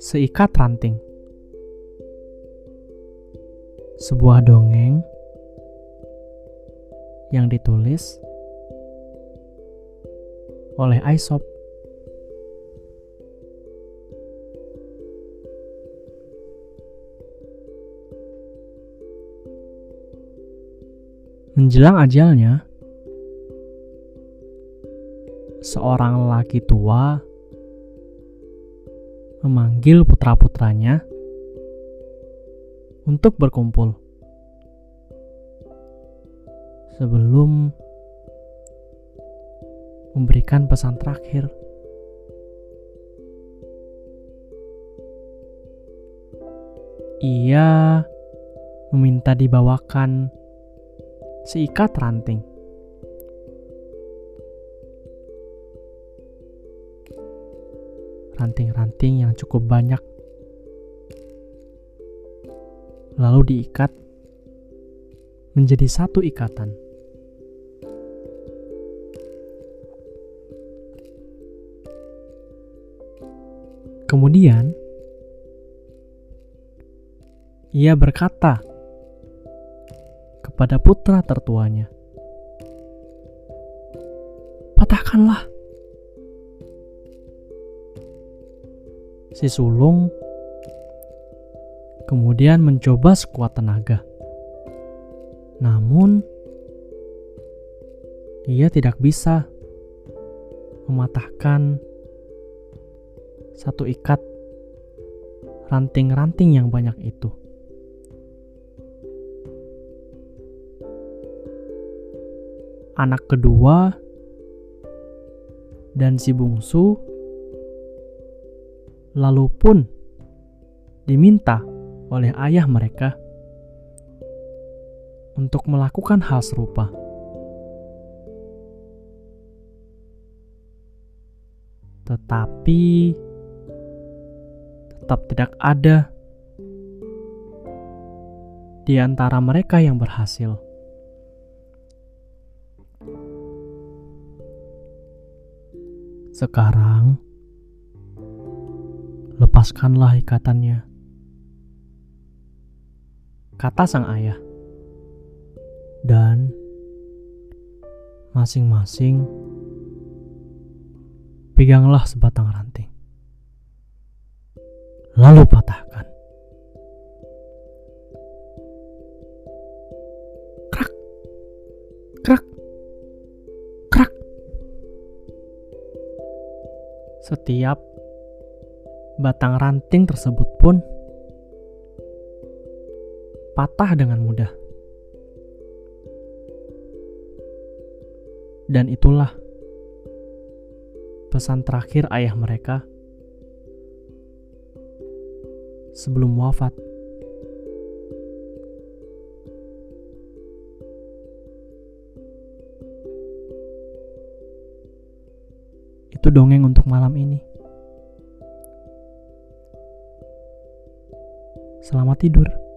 Seikat ranting. Sebuah dongeng yang ditulis oleh Aesop. Menjelang ajalnya, seorang lelaki tua memanggil putra-putranya untuk berkumpul sebelum memberikan pesan terakhir. Ia meminta dibawakan seikat ranting. Ranting-ranting yang cukup banyak. Lalu diikat menjadi satu ikatan. Kemudian, ia berkata kepada putra tertuanya, "Patahkanlah." Si sulung kemudian mencoba sekuat tenaga, namun ia tidak bisa mematahkan satu ikat ranting-ranting yang banyak itu. Anak kedua dan si bungsu lalu pun diminta oleh ayah mereka untuk melakukan hal serupa. Tetapi tetap tidak ada di antara mereka yang berhasil. Sekarang, lepaskanlah ikatannya, kata sang ayah, dan masing-masing peganglah sebatang ranting lalu patahkan. Krak, krak, krak. Setiap batang ranting tersebut pun patah dengan mudah. Dan itulah pesan terakhir ayah mereka sebelum wafat. Itu dongeng untuk malam ini. Selamat tidur.